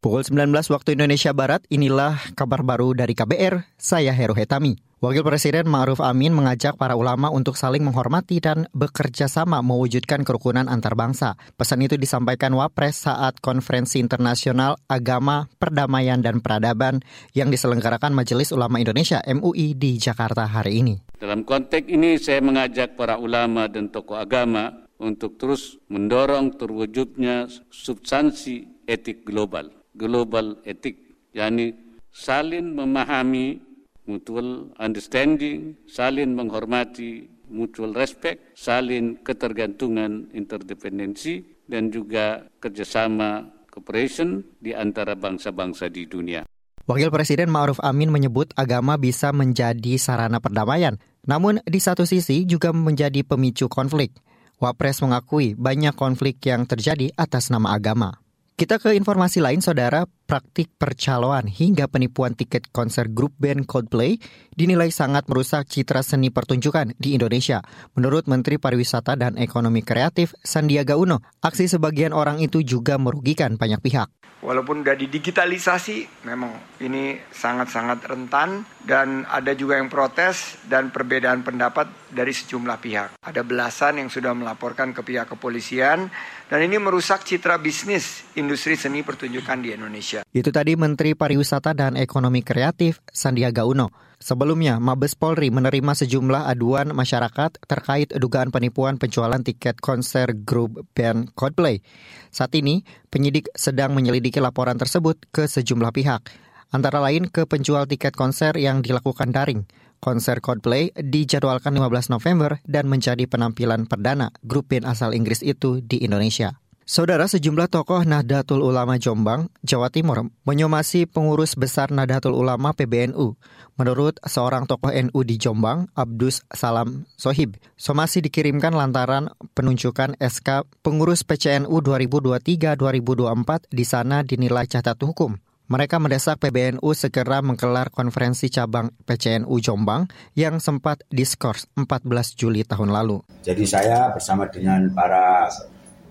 Pukul 19 waktu Indonesia Barat, inilah kabar baru dari KBR, saya Heru Hetami. Wakil Presiden Ma'ruf Amin mengajak para ulama untuk saling menghormati dan bekerja sama mewujudkan kerukunan antar bangsa. Pesan itu disampaikan Wapres saat Konferensi Internasional Agama, Perdamaian, dan Peradaban yang diselenggarakan Majelis Ulama Indonesia MUI di Jakarta hari ini. Dalam konteks ini saya mengajak para ulama dan tokoh agama untuk terus mendorong terwujudnya substansi etik global global etik, yakni saling memahami mutual understanding, saling menghormati mutual respect, saling ketergantungan interdependensi, dan juga kerjasama cooperation di antara bangsa-bangsa di dunia. Wakil Presiden Ma'ruf Amin menyebut agama bisa menjadi sarana perdamaian, namun di satu sisi juga menjadi pemicu konflik. Wapres mengakui banyak konflik yang terjadi atas nama agama. Kita ke informasi lain, saudara. Praktik percaloan hingga penipuan tiket konser grup band Coldplay dinilai sangat merusak citra seni pertunjukan di Indonesia. Menurut Menteri Pariwisata dan Ekonomi Kreatif Sandiaga Uno, aksi sebagian orang itu juga merugikan banyak pihak. Walaupun sudah didigitalisasi, memang ini sangat-sangat rentan dan ada juga yang protes dan perbedaan pendapat dari sejumlah pihak. Ada belasan yang sudah melaporkan ke pihak kepolisian dan ini merusak citra bisnis industri seni pertunjukan di Indonesia. Itu tadi Menteri Pariwisata dan Ekonomi Kreatif Sandiaga Uno. Sebelumnya, Mabes Polri menerima sejumlah aduan masyarakat terkait dugaan penipuan penjualan tiket konser grup band Coldplay. Saat ini, penyidik sedang menyelidiki laporan tersebut ke sejumlah pihak, antara lain ke penjual tiket konser yang dilakukan daring. Konser Coldplay dijadwalkan 15 November dan menjadi penampilan perdana grup band asal Inggris itu di Indonesia. Saudara sejumlah tokoh Nahdlatul Ulama Jombang, Jawa Timur menyomasi pengurus besar Nahdlatul Ulama PBNU. Menurut seorang tokoh NU di Jombang, Abdus Salam Sohib, somasi dikirimkan lantaran penunjukan SK pengurus PCNU 2023-2024 di sana dinilai catat hukum. Mereka mendesak PBNU segera menggelar konferensi cabang PCNU Jombang yang sempat diskors 14 Juli tahun lalu. Jadi saya bersama dengan para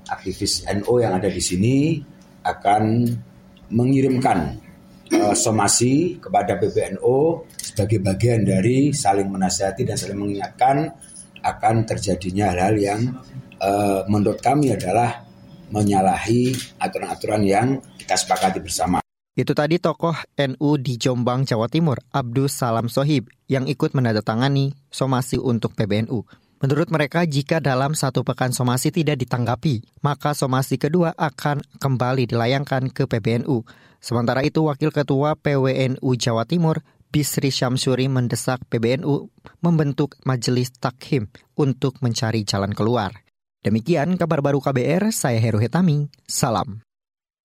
aktivis NU yang ada di sini akan mengirimkan uh, somasi kepada PBNU sebagai bagian dari saling menasihati dan saling mengingatkan akan terjadinya hal-hal yang uh, menurut kami adalah menyalahi aturan-aturan yang kita sepakati bersama. Itu tadi tokoh NU di Jombang, Jawa Timur, Abdus Salam Sohib, yang ikut menandatangani somasi untuk PBNU. Menurut mereka, jika dalam satu pekan somasi tidak ditanggapi, maka somasi kedua akan kembali dilayangkan ke PBNU. Sementara itu, Wakil Ketua PWNU Jawa Timur, Bisri Syamsuri mendesak PBNU membentuk majelis takhim untuk mencari jalan keluar. Demikian kabar baru KBR, saya Heru Hetami, salam.